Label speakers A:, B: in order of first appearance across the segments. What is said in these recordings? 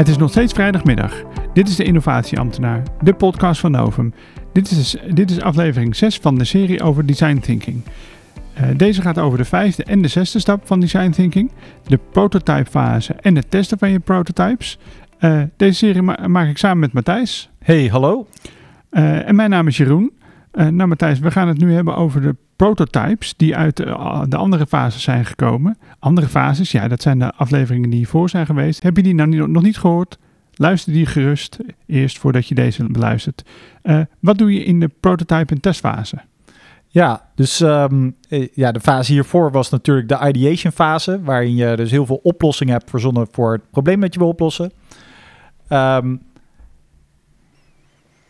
A: Het is nog steeds vrijdagmiddag. Dit is de Innovatieambtenaar, de podcast van Novum. Dit is, dit is aflevering 6 van de serie over design thinking. Uh, deze gaat over de vijfde en de zesde stap van design thinking, de prototype fase en het testen van je prototypes. Uh, deze serie ma maak ik samen met Matthijs.
B: Hey, hallo.
A: Uh, en mijn naam is Jeroen. nou Matthijs, we gaan het nu hebben over de prototypes die uit de, de, andere fases zijn gekomen. Andere fases, ja, dat zijn de afleveringen die hiervoor zijn geweest. Heb je die nou nog niet gehoord? Luister die gerust eerst voordat je deze beluistert. Uh, wat doe je in de prototype en testfase?
B: Ja, dus um, ja, de fase hiervoor was natuurlijk de ideation fase, waarin je dus heel veel oplossingen hebt verzonnen voor het probleem dat je wil oplossen. Um,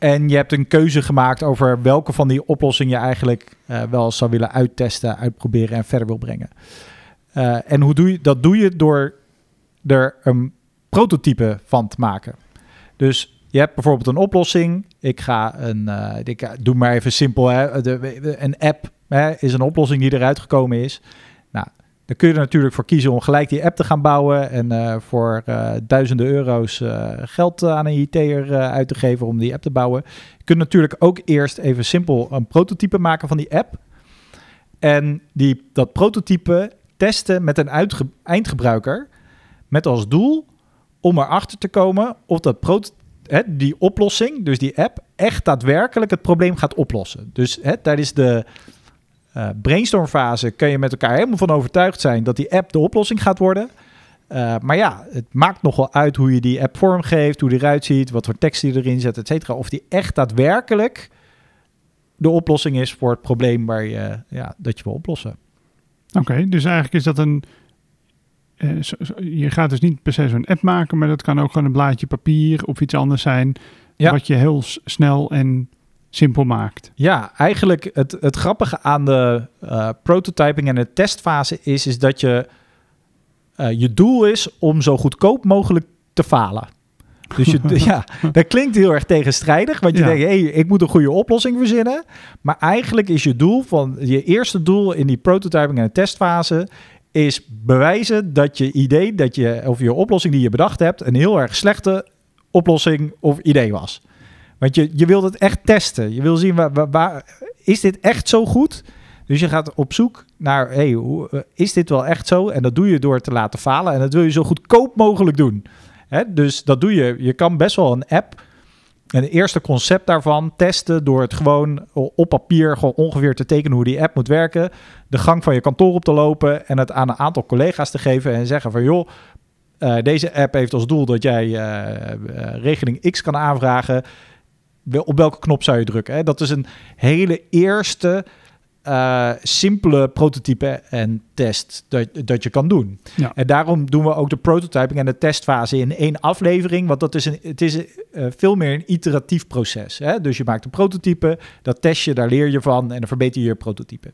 B: en je hebt een keuze gemaakt over welke van die oplossingen je eigenlijk uh, wel zou willen uittesten, uitproberen en verder wil brengen. Uh, en hoe doe je dat? Doe je door er een prototype van te maken. Dus je hebt bijvoorbeeld een oplossing. Ik ga een, uh, ik doe maar even simpel, hè, de, een app hè, is een oplossing die eruit gekomen is. Dan kun je er natuurlijk voor kiezen om gelijk die app te gaan bouwen en uh, voor uh, duizenden euro's uh, geld aan een IT'er uit te geven om die app te bouwen. Je kunt natuurlijk ook eerst even simpel een prototype maken van die app. En die, dat prototype testen met een eindgebruiker met als doel om erachter te komen of dat die oplossing, dus die app, echt daadwerkelijk het probleem gaat oplossen. Dus hè, tijdens de uh, brainstormfase kun je met elkaar helemaal van overtuigd zijn dat die app de oplossing gaat worden. Uh, maar ja, het maakt nogal uit hoe je die app vormgeeft, hoe die eruit ziet, wat voor tekst je erin zet, et cetera. Of die echt daadwerkelijk de oplossing is voor het probleem waar je, ja, dat je wil oplossen.
A: Oké, dus eigenlijk is dat een. Uh, je gaat dus niet per se zo'n app maken, maar dat kan ook gewoon een blaadje papier of iets anders zijn. Ja. Wat je heel snel en simpel maakt.
B: Ja, eigenlijk het, het grappige aan de uh, prototyping en de testfase is, is dat je uh, je doel is om zo goedkoop mogelijk te falen. Dus je, ja, dat klinkt heel erg tegenstrijdig, want je ja. denkt, hey, ik moet een goede oplossing verzinnen. Maar eigenlijk is je doel van je eerste doel in die prototyping en de testfase is bewijzen dat je idee, dat je of je oplossing die je bedacht hebt, een heel erg slechte oplossing of idee was. Want je, je wilt het echt testen. Je wil zien, waar, waar, is dit echt zo goed? Dus je gaat op zoek naar, hey, eh, is dit wel echt zo? En dat doe je door te laten falen. En dat wil je zo goedkoop mogelijk doen. Hè? Dus dat doe je. Je kan best wel een app, een eerste concept daarvan, testen door het gewoon op papier gewoon ongeveer te tekenen hoe die app moet werken. De gang van je kantoor op te lopen en het aan een aantal collega's te geven en zeggen van, joh, uh, deze app heeft als doel dat jij uh, regeling X kan aanvragen op welke knop zou je drukken. Hè? Dat is een hele eerste uh, simpele prototype en test dat, dat je kan doen. Ja. En daarom doen we ook de prototyping en de testfase in één aflevering. Want dat is een, het is uh, veel meer een iteratief proces. Hè? Dus je maakt een prototype, dat test je, daar leer je van en dan verbeter je je prototype.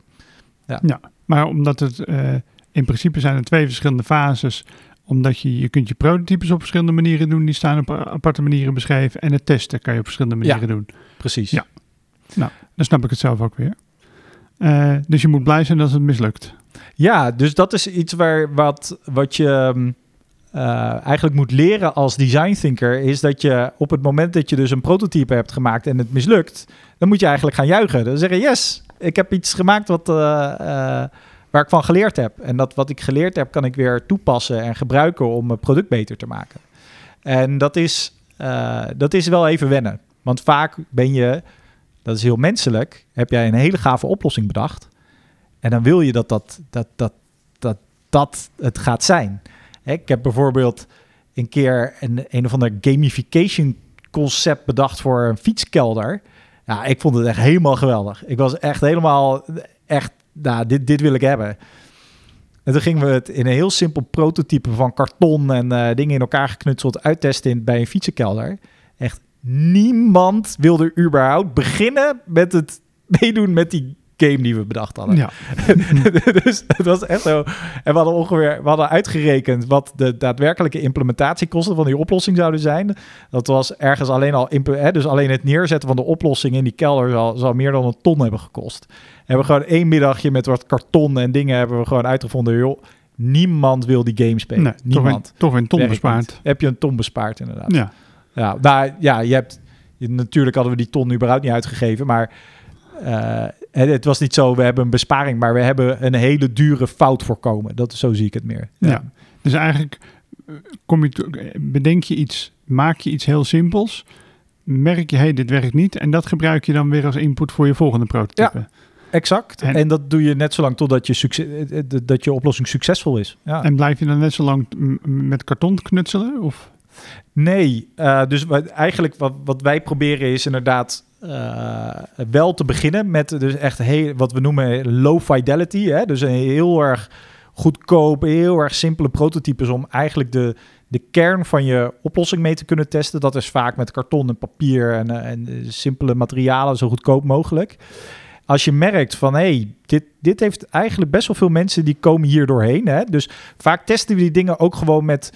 A: Ja, ja maar omdat het uh, in principe zijn er twee verschillende fases omdat je, je kunt je prototypes op verschillende manieren doen. Die staan op aparte manieren beschreven. En het testen kan je op verschillende manieren
B: ja,
A: doen.
B: Precies.
A: Ja. Nou, dan snap ik het zelf ook weer. Uh, dus je moet blij zijn als het mislukt.
B: Ja, dus dat is iets waar, wat, wat je uh, eigenlijk moet leren als design thinker. Is dat je op het moment dat je dus een prototype hebt gemaakt en het mislukt. Dan moet je eigenlijk gaan juichen. Dan zeggen, yes, ik heb iets gemaakt wat... Uh, waar ik van geleerd heb. En dat wat ik geleerd heb, kan ik weer toepassen en gebruiken om mijn product beter te maken. En dat is, uh, dat is wel even wennen. Want vaak ben je, dat is heel menselijk, heb jij een hele gave oplossing bedacht. En dan wil je dat dat, dat, dat, dat, dat het gaat zijn. Ik heb bijvoorbeeld een keer een, een of ander gamification concept bedacht voor een fietskelder. Ja, ik vond het echt helemaal geweldig. Ik was echt helemaal echt nou, dit, dit wil ik hebben. En toen gingen we het in een heel simpel prototype van karton en uh, dingen in elkaar geknutseld uittesten in, bij een fietsenkelder. Echt niemand wilde überhaupt beginnen met het meedoen met die game die we bedacht hadden. Ja. dus het was echt zo. En we hadden ongeveer we hadden uitgerekend wat de daadwerkelijke implementatiekosten van die oplossing zouden zijn. Dat was ergens alleen al, hè, dus alleen het neerzetten van de oplossing in die kelder zal, zal meer dan een ton hebben gekost. En we gewoon één middagje met wat karton en dingen hebben we gewoon uitgevonden. Joh, niemand wil die game spelen.
A: Nee, toch weer,
B: niemand.
A: toch een ton bespaard.
B: niet. Heb je een ton bespaard, inderdaad.
A: Ja.
B: Ja, nou, ja, je hebt... je- natuurlijk hadden we die ton überhaupt niet uitgegeven, maar... eh, het, was niet zo, we hebben een besparing, maar we hebben een hele dure fout voorkomen. Dat, zo zie ik het meer.
A: Ja. Dus eigenlijk eh, kom je eh, bedenk je iets, maak je iets heel simpels, merk je, hey, dit werkt niet, en dat gebruik je dan weer als input voor je volgende prototype.
B: Exact.
A: En-
B: En, dat doe je net zolang totdat je, succes, eh, dat je oplossing succesvol is. Ja.
A: En blijf je dan net zo lang met karton knutselen? Of?
B: Nee, dus wat, eigenlijk wat, wat wij proberen is inderdaad eh, wel te beginnen met dus echt heel, wat we noemen low fidelity. Hè? Dus een heel erg goedkoop, heel erg simpele prototypes om eigenlijk de, de kern van je oplossing mee te kunnen testen. Dat is vaak met karton en papier en, eh, en eh, simpele materialen zo goedkoop mogelijk. Als je merkt van hé, hey, dit, dit heeft eigenlijk best wel veel mensen die komen hier doorheen. Hè? Dus vaak testen we die dingen ook gewoon met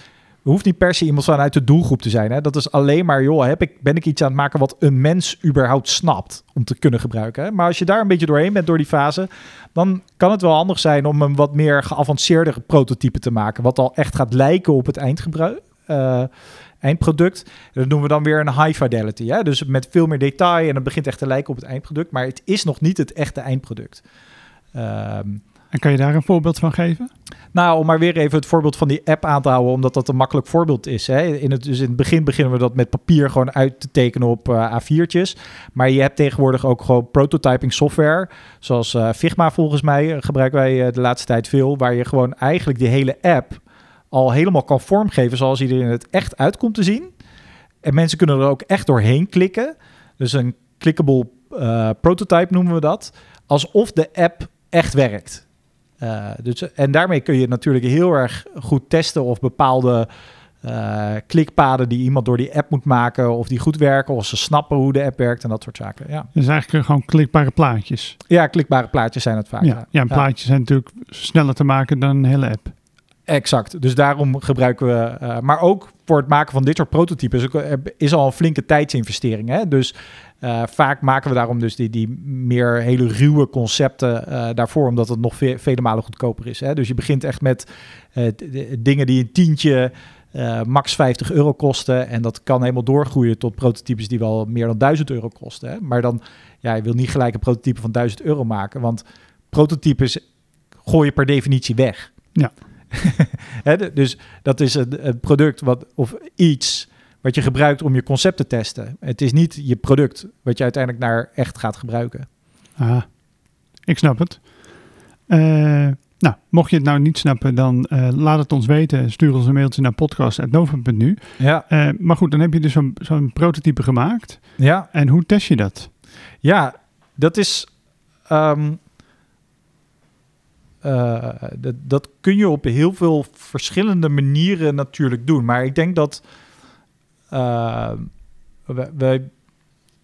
B: hoeft niet per se iemand vanuit de doelgroep te zijn. Hè? Dat is alleen maar, joh, heb ik, ben ik iets aan het maken wat een mens überhaupt snapt om te kunnen gebruiken. Hè? Maar als je daar een beetje doorheen bent door die fase, dan kan het wel handig zijn om een wat meer geavanceerder prototype te maken. Wat al echt gaat lijken op het eindgebruik. eh, eindproduct. Dat doen we dan weer een high fidelity. Hè? Dus met veel meer detail en het begint echt te lijken op het eindproduct. Maar het is nog niet het echte eindproduct. Ehm,
A: En kan je daar een voorbeeld van geven?
B: nou, om maar weer even het voorbeeld van die app aan te houden, omdat dat een makkelijk voorbeeld is. Hè. In het, dus in het begin beginnen we dat met papier gewoon uit te tekenen op eh, A4'tjes. Maar je hebt tegenwoordig ook gewoon prototyping software, zoals eh, Figma volgens mij eh, gebruiken wij de laatste tijd veel, waar je gewoon eigenlijk die hele app al helemaal kan vormgeven zoals hij er in het echt uit komt te zien. En mensen kunnen er ook echt doorheen klikken. Dus een clickable prototype noemen we dat. Alsof de app echt werkt. Eh, dus, en daarmee kun je natuurlijk heel erg goed testen of bepaalde eh, klikpaden die iemand door die app moet maken, of die goed werken, of ze snappen hoe de app werkt en dat soort zaken. Ja,
A: Dus eigenlijk gewoon klikbare plaatjes.
B: ja klikbare plaatjes zijn het vaak.
A: Ja, ja, en plaatjes zijn natuurlijk sneller te maken dan een hele app.
B: Exact. Dus daarom gebruiken we, eh, maar ook voor het maken van dit soort prototypes is al een flinke tijdsinvestering. Hè? Dus eh, vaak maken we daarom dus die, die meer hele ruwe concepten eh, daarvoor, omdat het nog ve vele malen goedkoper is. Hè? Dus je begint echt met eh, dingen die een tientje, max 50 euro kosten. En dat kan helemaal doorgroeien tot prototypes die wel meer dan 1000 euro kosten. Hè? Maar dan, ja, je wil niet gelijk een prototype van 1000 euro maken, want prototypes gooi je per definitie weg.
A: Ja.
B: Hè, dus dat is een, een product wat, of iets wat je gebruikt om je concept te testen. Het is niet je product wat je uiteindelijk naar echt gaat gebruiken.
A: Ah, ik snap het. Eh, nou, mocht je het nou niet snappen, dan eh, laat het ons weten. Stuur ons een mailtje naar podcast.nova.nu.
B: Ja,
A: Eh maar goed, dan heb je dus zo'n zo'n prototype gemaakt.
B: ja,
A: En hoe test je dat?
B: ja dat is. ehm, eh, dat, dat kun je op heel veel verschillende manieren natuurlijk doen. Maar ik denk dat we-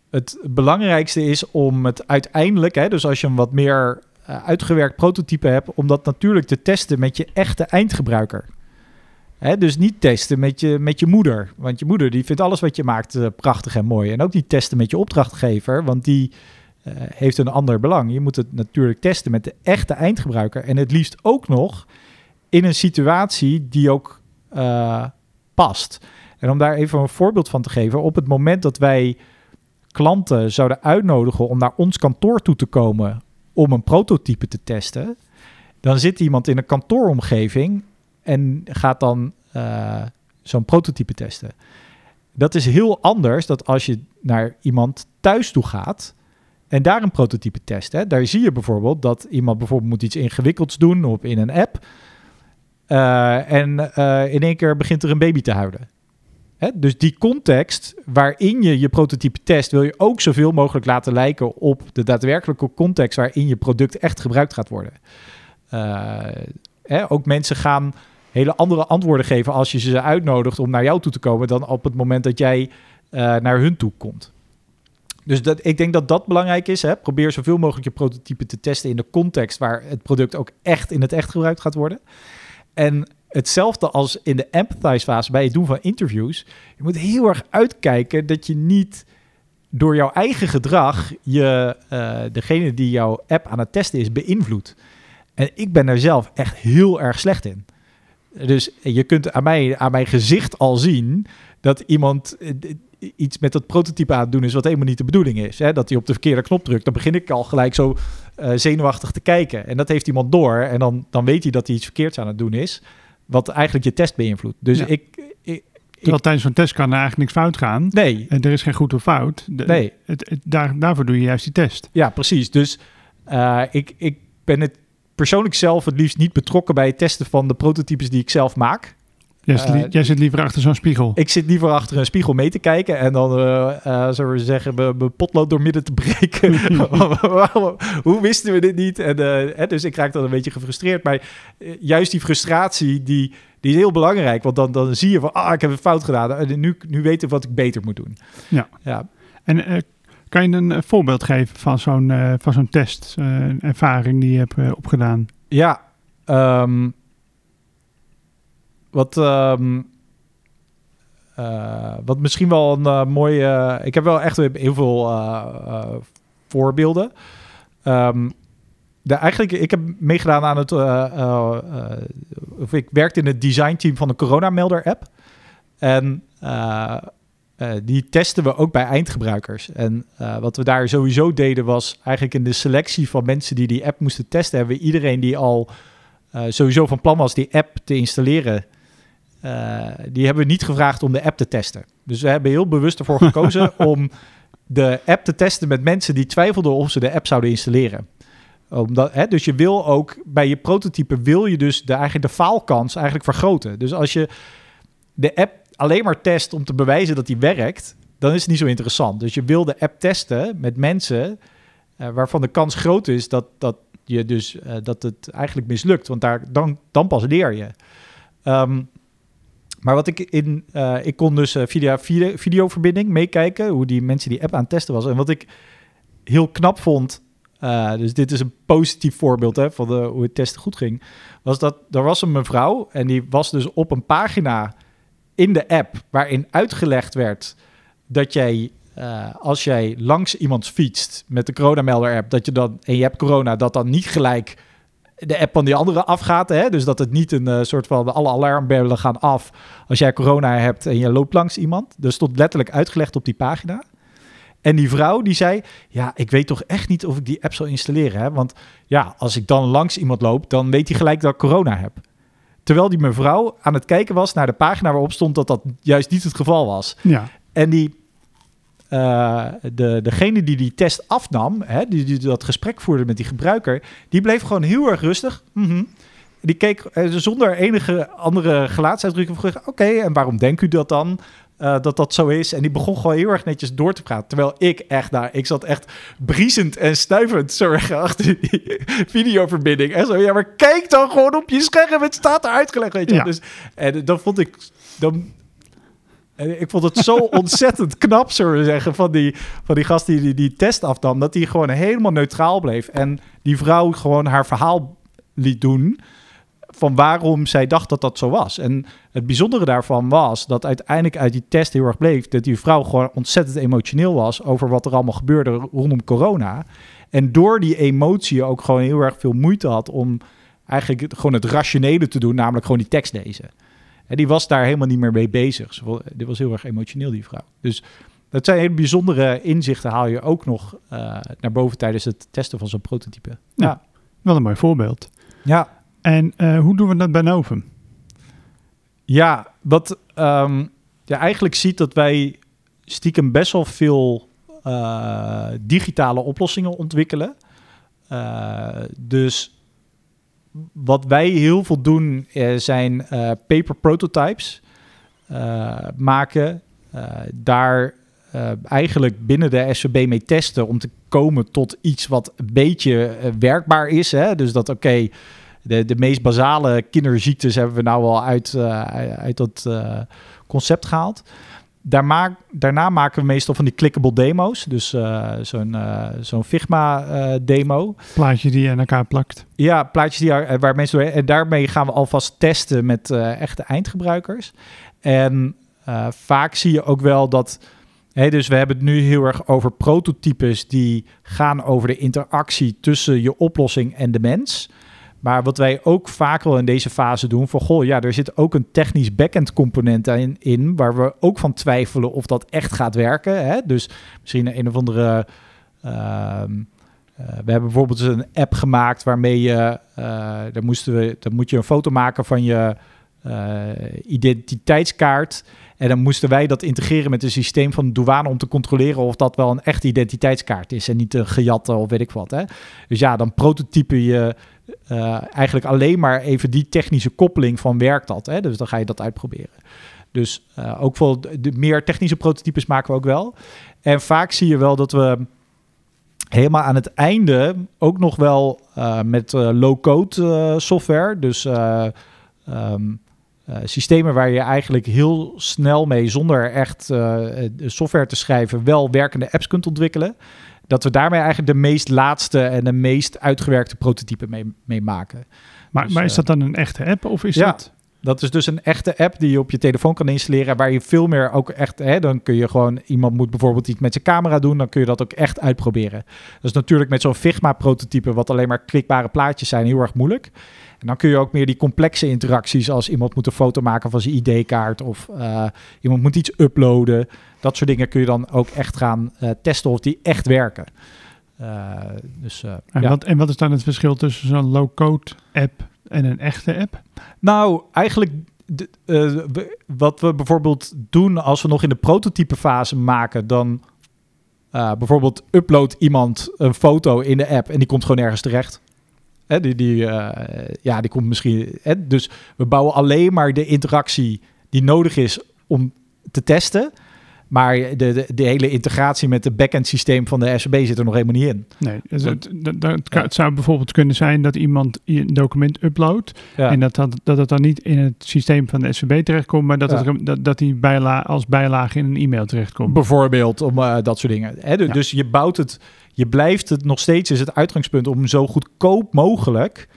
B: het belangrijkste is om het uiteindelijk, hè, dus als je een wat meer eh, uitgewerkt prototype hebt, om dat natuurlijk te testen met je echte eindgebruiker. Hè, dus niet testen met je, met je moeder. Want je moeder die vindt alles wat je maakt eh, prachtig en mooi. En ook niet testen met je opdrachtgever, want die eh, heeft een ander belang. Je moet het natuurlijk testen met de echte eindgebruiker. En het liefst ook nog in een situatie die ook past. En om daar even een voorbeeld van te geven. Op het moment dat wij klanten zouden uitnodigen om naar ons kantoor toe te komen om een prototype te testen, dan zit iemand in een kantooromgeving en gaat dan eh, zo'n prototype testen. Dat is heel anders dan als je naar iemand thuis toe gaat en daar een prototype test. Hè. Daar zie je bijvoorbeeld dat iemand bijvoorbeeld moet iets ingewikkelds doen op in een app. Eh, en eh, in één keer begint er een baby te huilen. Dus die context waarin je je prototype test, wil je ook zoveel mogelijk laten lijken op de daadwerkelijke context waarin je product echt gebruikt gaat worden. Eh? Ook mensen gaan hele andere antwoorden geven als je ze uitnodigt om naar jou toe te komen dan op het moment dat jij eh, naar hun toe komt. Dus dat, ik denk dat dat belangrijk is. Hè? Probeer zoveel mogelijk je prototype te testen in de context waar het product ook echt in het echt gebruikt gaat worden. En hetzelfde als in de empathize fase bij het doen van interviews. Je moet heel erg uitkijken dat je niet door jouw eigen gedrag je, eh, degene die jouw app aan het testen is beïnvloedt. En ik ben er zelf echt heel erg slecht in. Dus je kunt aan, mij, aan mijn gezicht al zien dat iemand eh, iets met dat prototype aan het doen is wat helemaal niet de bedoeling is. Hè? Dat hij op de verkeerde knop drukt. Dan begin ik al gelijk zo uh, zenuwachtig te kijken. En dat heeft iemand door. En dan, dan weet hij dat hij iets verkeerds aan het doen is. Wat eigenlijk je test beïnvloedt. Dus ik, ik,
A: Terwijl tijdens zo'n test kan er eigenlijk niks fout gaan.
B: Nee.
A: En er is geen goed of fout. De,
B: nee.
A: Het, het, daar, daarvoor doe je juist die test.
B: Ja, precies. Dus uh, ik, ik ben het persoonlijk zelf het liefst niet betrokken bij het testen van de prototypes die ik zelf maak.
A: Jij zit, uh, jij zit, liever achter zo'n spiegel.
B: Ik zit liever achter een spiegel mee te kijken en dan, uh, uh, zullen we zeggen, mijn potlood door midden te breken. Hoe wisten we dit niet? En, hè, dus ik raak dan een beetje gefrustreerd. Maar juist die frustratie, die, die is heel belangrijk. Want dan, dan zie je van, ah, ik heb een fout gedaan. En nu, nu weet ik wat ik beter moet doen.
A: Ja.
B: ja.
A: En kan je een voorbeeld geven van zo'n van zo'n test, ervaring die je hebt opgedaan?
B: Ja, um, wat, um, uh, wat misschien wel een uh, mooie. ik heb wel echt heel veel uh, voorbeelden. Um, eigenlijk, ik heb meegedaan aan het. of ik werkte in het designteam van de coronamelder-app. En die testen we ook bij eindgebruikers. En wat we daar sowieso deden was eigenlijk in de selectie van mensen die die app moesten testen, hebben we iedereen die al sowieso van plan was die app te installeren. Uh, die hebben we niet gevraagd om de app te testen. Dus we hebben heel bewust ervoor gekozen om de app te testen met mensen die twijfelden of ze de app zouden installeren. Omdat, hè, dus je wil ook bij je prototype wil je dus de, eigenlijk de faalkans eigenlijk vergroten. Dus als je de app alleen maar test om te bewijzen dat die werkt, dan is het niet zo interessant. Dus je wil de app testen met mensen uh, waarvan de kans groot is dat, dat, je dus, uh, dat het eigenlijk mislukt. Want daar, dan, dan pas leer je. Um, maar wat ik in, uh, ik kon dus uh, via video, videoverbinding meekijken hoe die mensen die app aan het testen was. En wat ik heel knap vond, uh, dus dit is een positief voorbeeld hè, van de, hoe het testen goed ging, was dat er was een mevrouw en die was dus op een pagina in de app waarin uitgelegd werd dat jij als jij langs iemand fietst met de coronamelder app, dat je dan en je hebt corona, dat dan niet gelijk de app van die andere afgaat. Hè? Dus dat het niet een uh, soort van alle alarmbellen gaan af als jij corona hebt en je loopt langs iemand. Dus stond letterlijk uitgelegd op die pagina. En die vrouw die zei: Ja, ik weet toch echt niet of ik die app zal installeren. Hè? Want ja, als ik dan langs iemand loop, dan weet hij gelijk dat ik corona heb. Terwijl die mevrouw aan het kijken was naar de pagina waarop stond dat dat juist niet het geval was.
A: Ja.
B: En die uh, de, degene die die test afnam, hè, die, die dat gesprek voerde met die gebruiker, die bleef gewoon heel erg rustig. Mm -hmm. Die keek uh, zonder enige andere gelaatsuitdrukking. Oké, okay, en waarom denkt u dat dan? Uh, dat dat zo is. En die begon gewoon heel erg netjes door te praten. Terwijl ik echt daar, ik zat echt briesend en stuivend zo achter die videoverbinding. En zo, ja, maar kijk dan gewoon op je scherm. Het staat er uitgelegd, weet je. Ja. Dus, en dan vond ik, dan, en ik vond het zo ontzettend knap, zullen we zeggen, van die, van die gast die, die die test afnam. Dat hij gewoon helemaal neutraal bleef. En die vrouw gewoon haar verhaal liet doen van waarom zij dacht dat dat zo was. En het bijzondere daarvan was dat uiteindelijk uit die test heel erg bleef... dat die vrouw gewoon ontzettend emotioneel was... over wat er allemaal gebeurde rondom corona. En door die emotie ook gewoon heel erg veel moeite had... om eigenlijk gewoon het rationele te doen, namelijk gewoon die tekst lezen. En die was daar helemaal niet meer mee bezig. Dit was heel erg emotioneel, die vrouw. Dus dat zijn hele bijzondere inzichten, haal je ook nog uh, naar boven tijdens het testen van zo'n prototype.
A: Ja, ja, wel een mooi voorbeeld.
B: Ja.
A: En uh, hoe doen we dat bij Novum?
B: Ja, wat um, je eigenlijk ziet dat wij stiekem best wel veel uh, digitale oplossingen ontwikkelen. dus wat wij heel veel doen uh, zijn uh, paper prototypes uh, maken. daar eigenlijk binnen de SVB mee testen om te komen tot iets wat een beetje werkbaar is. Hè? Dus dat oké, de, de meest basale kinderziektes hebben we nou al uit, uit dat concept gehaald. Daar maak, daarna maken we meestal van die clickable demo's. Dus uh, zo'n uh, zo'n Figma-demo. Uh,
A: Plaatje die je aan elkaar plakt.
B: Ja, plaatjes die er, waar mensen door... En daarmee gaan we alvast testen met echte eindgebruikers. En vaak zie je ook wel dat... Hey, dus we hebben het nu heel erg over prototypes... die gaan over de interactie tussen je oplossing en de mens... Maar wat wij ook vaak wel in deze fase doen, van goh, ja, er zit ook een technisch backend component in, in waar we ook van twijfelen of dat echt gaat werken. Hè? Dus misschien een of andere. ehm, eh, we hebben bijvoorbeeld een app gemaakt waarmee je, eh daar, moesten we, dan moet je een foto maken van je eh, identiteitskaart. En dan moesten wij dat integreren met een systeem van de douane om te controleren of dat wel een echte identiteitskaart is en niet een gejatte of weet ik wat. Hè? Dus ja, dan prototype je eh, eigenlijk alleen maar even die technische koppeling van werkt dat. Hè? Dus dan ga je dat uitproberen. Dus eh, ook voor de, meer technische prototypes maken we ook wel. En vaak zie je wel dat we helemaal aan het einde ook nog wel eh, met low-code software, dus eh, ehm, eh, systemen waar je eigenlijk heel snel mee, zonder echt software te schrijven, wel werkende apps kunt ontwikkelen. Dat we daarmee eigenlijk de meest laatste en de meest uitgewerkte prototype mee, mee maken.
A: Maar,
B: Dus,
A: maar is
B: eh,
A: dat dan een echte app of is
B: ja.
A: dat...
B: Dat is dus een echte app die je op je telefoon kan installeren, waar je veel meer ook echt, hè, dan kun je gewoon, iemand moet bijvoorbeeld iets met zijn camera doen, dan kun je dat ook echt uitproberen. Dat is natuurlijk met zo'n Figma-prototype, wat alleen maar klikbare plaatjes zijn, heel erg moeilijk. En dan kun je ook meer die complexe interacties, als iemand moet een foto maken van zijn ID-kaart of eh, iemand moet iets uploaden, dat soort dingen kun je dan ook echt gaan eh, testen of die echt werken. Eh, dus,
A: En,
B: ja.
A: wat, en wat is dan het verschil tussen zo'n low-code app en een echte app?
B: Nou, eigenlijk de- eh, wat we bijvoorbeeld doen als we nog in de prototypefase maken, dan eh, bijvoorbeeld upload iemand een foto in de app en die komt gewoon ergens terecht. Hè, die, die, eh, ja, die komt misschien. Hè, dus we bouwen alleen maar de interactie die nodig is om te testen. Maar de, de, de hele integratie met het backend systeem van de SAB zit er nog helemaal niet in.
A: Nee, dus het, dat, dat- het kan-
B: ja.
A: het zou bijvoorbeeld kunnen zijn dat iemand een document uploadt
B: Ja.
A: en dat, dat, dat het dan niet in het systeem van de SVB terechtkomt, maar dat,
B: Ja.
A: het, dat, dat die bijla als bijlage in een e-mail terechtkomt.
B: Bijvoorbeeld, om eh, dat soort dingen. Hè, dus,
A: Ja.
B: dus je bouwt het, je blijft het nog steeds, is het uitgangspunt om zo goedkoop mogelijk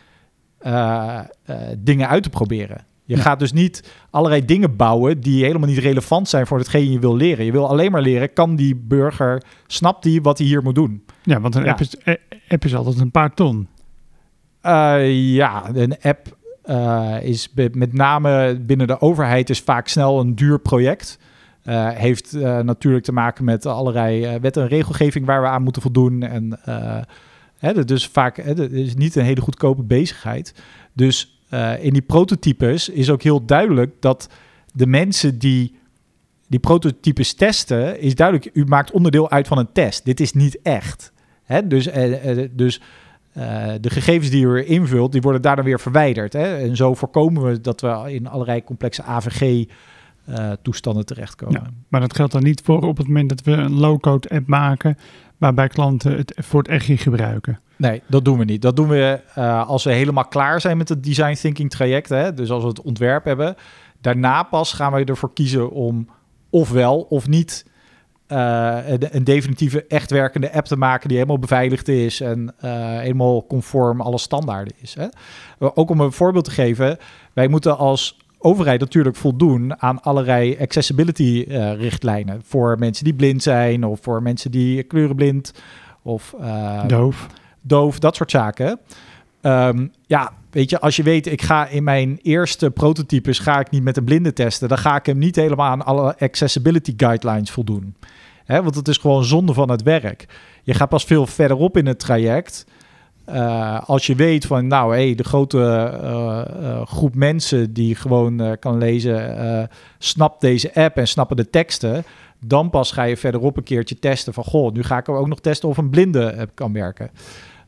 B: eh, eh, dingen uit te proberen. Je
A: Ja.
B: gaat dus niet allerlei dingen bouwen die helemaal niet relevant zijn voor hetgeen je wil leren. Je wil alleen maar leren, kan die burger, snapt die wat hij hier moet doen?
A: Ja, want een
B: Ja.
A: app, is, eh, app is altijd een paar ton.
B: Eh, ja, een app eh, is met name binnen de overheid is vaak snel een duur project. Heeft natuurlijk te maken met allerlei wet en regelgeving waar we aan moeten voldoen. En hè, dus vaak hè, is niet een hele goedkope bezigheid. Dus eh, in die prototypes is ook heel duidelijk dat de mensen die die prototypes testen, is duidelijk, u maakt onderdeel uit van een test. Dit is niet echt. Hè? Dus, eh, eh, dus de gegevens die u invult, die worden daarna weer verwijderd. Hè? En zo voorkomen we dat we in allerlei complexe AVG-toestanden terechtkomen.
A: Ja. Maar dat geldt dan niet voor op het moment dat we een low-code app maken, waarbij klanten het voor het echt gebruiken.
B: Nee, dat doen we niet. Dat doen we eh, als we helemaal klaar zijn met het design thinking traject. Hè? Dus als we het ontwerp hebben. Daarna pas gaan we ervoor kiezen om ofwel of niet eh, een, een definitieve echt werkende app te maken die helemaal beveiligd is en eh, helemaal conform alle standaarden is. Hè? Ook om een voorbeeld te geven, wij moeten als overheid natuurlijk voldoen aan allerlei accessibility eh, richtlijnen voor mensen die blind zijn of voor mensen die kleurenblind of eh,
A: Doof.
B: doof, dat soort zaken. Ehm, ja, weet je, als je weet, ik ga in mijn eerste prototypes ga ik niet met een blinde testen, dan ga ik hem niet helemaal aan alle accessibility guidelines voldoen. Hè, want het is gewoon zonde van het werk. Je gaat pas veel verderop in het traject. Eh, als je weet van, nou, hey, de grote eh, eh, groep mensen die gewoon kan lezen, snapt deze app en snappen de teksten. Dan pas ga je verderop een keertje testen van, goh, nu ga ik ook nog testen of een blinde app kan werken.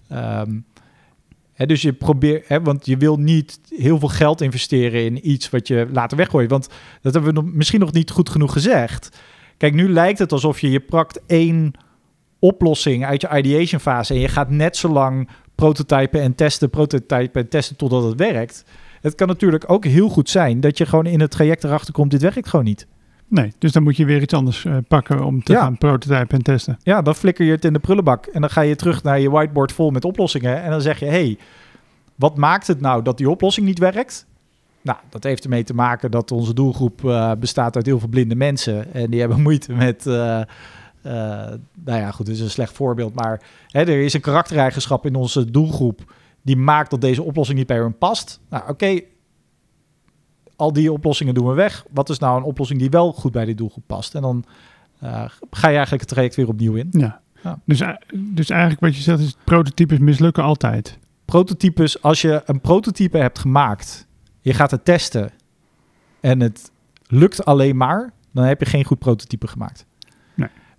B: Ehm, dus je probeert, want je wil niet heel veel geld investeren in iets wat je later weggooit. Want dat hebben we nog, misschien nog niet goed genoeg gezegd. Kijk, nu lijkt het alsof je je prakt één oplossing uit je ideation fase en je gaat net zo lang prototypen en testen, prototypen en testen totdat het werkt. Het kan natuurlijk ook heel goed zijn dat je gewoon in het traject erachter komt, dit werkt gewoon niet.
A: Nee, dus dan moet je weer iets anders eh, pakken om te
B: Ja.
A: gaan prototypen en testen.
B: Ja, dan flikker je het in de prullenbak en dan ga je terug naar je whiteboard vol met oplossingen en dan zeg je, hey, wat maakt het nou dat die oplossing niet werkt? Nou, dat heeft ermee te maken dat onze doelgroep eh, bestaat uit heel veel blinde mensen en die hebben moeite met, eh, eh, nou ja, goed, dit is een slecht voorbeeld, maar hè, er is een karaktereigenschap in onze doelgroep die maakt dat deze oplossing niet bij hun past. Nou, oké, al die oplossingen doen we weg. Wat is nou een oplossing die wel goed bij die doelgroep past? En dan uh, ga je eigenlijk het traject weer opnieuw in.
A: Ja. ja. Dus, eh, dus eigenlijk wat je zegt is, prototypes mislukken altijd.
B: Prototypes, als je een prototype hebt gemaakt, je gaat het testen en het lukt alleen maar, dan heb je geen goed prototype gemaakt.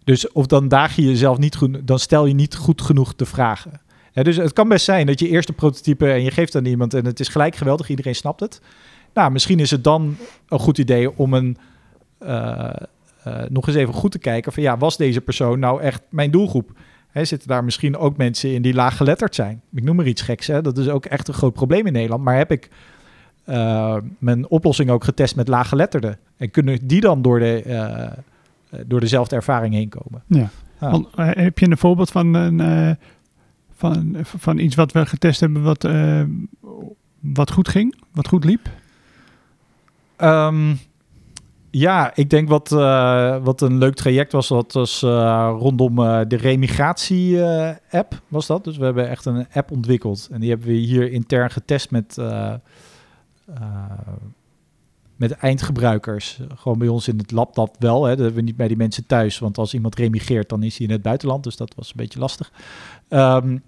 B: Dus of dan daag je jezelf niet goed, dan stel je niet goed genoeg de vragen. dus het kan best zijn dat je eerst een prototype en je geeft aan iemand en het is gelijk geweldig, iedereen snapt het. Nou, misschien is het dan een goed idee om een uh, uh, nog eens even goed te kijken van ja, was deze persoon nou echt mijn doelgroep? Zitten daar misschien ook mensen in die laaggeletterd zijn? Ik noem maar iets geks, hè? dat is ook echt een groot probleem in Nederland. Maar heb ik uh, mijn oplossing ook getest met laaggeletterden? En kunnen die dan door, de, door dezelfde ervaring heen komen?
A: Ja. Ah. Want, heb je een voorbeeld van, een, van, van iets wat we getest hebben wat, wat goed ging, wat goed liep?
B: Um, ja, ik denk wat, uh, wat een leuk traject was, dat was uh, rondom uh, de remigratie-app was dat. Dus we hebben echt een app ontwikkeld en die hebben we hier intern getest met, met eindgebruikers. Gewoon bij ons in het lab dat wel, hè. dat we niet bij die mensen thuis. Want als iemand remigreert, dan is hij in het buitenland, dus dat was een beetje lastig. Um,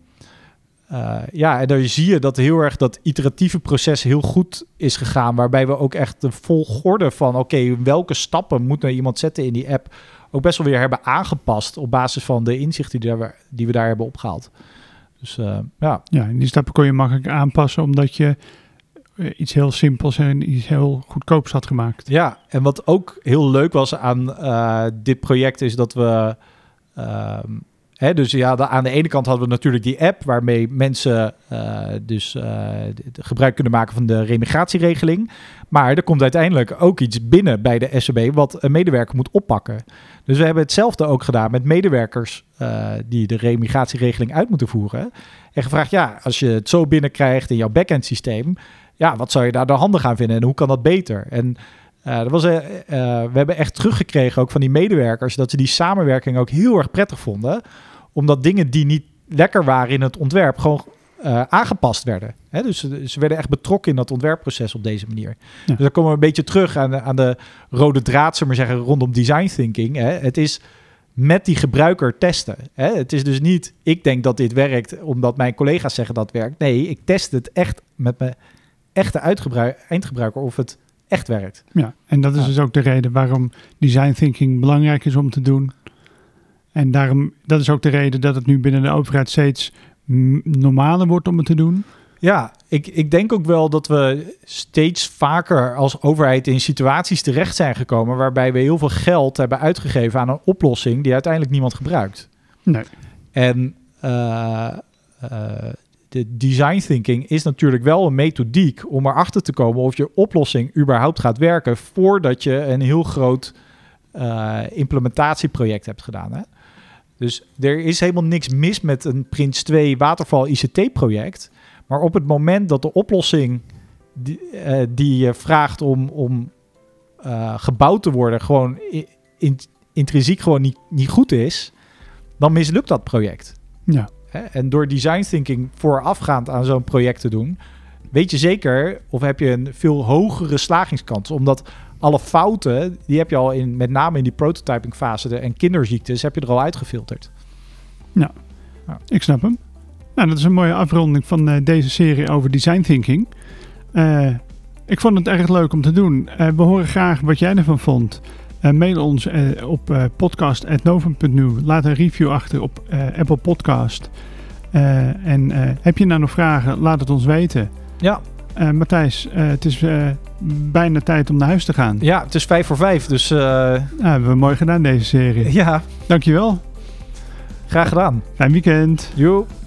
B: uh, ja, en dan zie je dat heel erg dat iteratieve proces heel goed is gegaan. Waarbij we ook echt de volgorde van oké, welke stappen moet nou iemand zetten in die app. Ook best wel weer hebben aangepast op basis van de inzichten die, daar, die we daar hebben opgehaald. Dus uh, ja.
A: Ja, en die stappen kon je makkelijk aanpassen omdat je iets heel simpels en iets heel goedkoops had gemaakt.
B: Ja, en wat ook heel leuk was aan dit project is dat we ehm, dus ja, aan de ene kant hadden we natuurlijk die app waarmee mensen uh, dus gebruik kunnen maken van de remigratieregeling. Maar er komt uiteindelijk ook iets binnen bij de SEB wat een medewerker moet oppakken. Dus we hebben hetzelfde ook gedaan met medewerkers die de remigratieregeling uit moeten voeren. En gevraagd, ja, als je het zo binnenkrijgt in jouw backend systeem, ja, wat zou je daar dan handig aan vinden en hoe kan dat beter? En uh, dat was, uh, we hebben echt teruggekregen ook van die medewerkers dat ze die samenwerking ook heel erg prettig vonden. Omdat dingen die niet lekker waren in het ontwerp gewoon aangepast werden. Hè? Dus ze werden echt betrokken in dat ontwerpproces op deze manier. Ja. Dus dan komen we een beetje terug aan de, aan de rode draad, maar zeggen, rondom design thinking. Hè? Het is met die gebruiker testen. Hè? Het is dus niet, ik denk dat dit werkt omdat mijn collega's zeggen dat het werkt. Nee, ik test het echt met mijn echte eindgebruiker of het echt werkt.
A: Ja, en dat is ja. dus ook de reden waarom design thinking belangrijk is om te doen. En daarom, dat is ook de reden dat het nu binnen de overheid steeds normaler wordt om het te doen.
B: Ja, ik, ik denk ook wel dat we steeds vaker als overheid in situaties terecht zijn gekomen waarbij we heel veel geld hebben uitgegeven aan een oplossing die uiteindelijk niemand gebruikt.
A: Nee.
B: En uh, uh, de design thinking is natuurlijk wel een methodiek om erachter te komen of je oplossing überhaupt gaat werken voordat je een heel groot uh, implementatieproject hebt gedaan. Hè? Dus er is helemaal niks mis met een Prins 2 waterval ICT-project. Maar op het moment dat de oplossing die, die je vraagt om, om uh, gebouwd te worden, gewoon in, intrinsiek gewoon niet, niet goed is, dan mislukt dat project.
A: Ja.
B: En door design thinking voorafgaand aan zo'n project te doen, weet je zeker of heb je een veel hogere slagingskans. Omdat alle fouten, die heb je al in, met name in die prototyping fase en kinderziektes, heb je er al uitgefilterd.
A: Ja, ja. ik snap hem. Nou, dat is een mooie afronding van uh, deze serie over design thinking. Uh, ik vond het erg leuk om te doen. Uh, we horen graag wat jij ervan vond. Uh, mail ons uh, op uh, podcast.novum.nu. Laat een review achter op Apple Podcast. en heb je nou nog vragen? Laat het ons weten.
B: Ja.
A: Matthijs, het is bijna tijd om naar huis te gaan.
B: Ja, het is vijf voor vijf, dus...
A: Nou, hebben we mooi gedaan deze serie.
B: Ja.
A: Dankjewel.
B: Graag gedaan.
A: Fijn weekend.
B: Joep.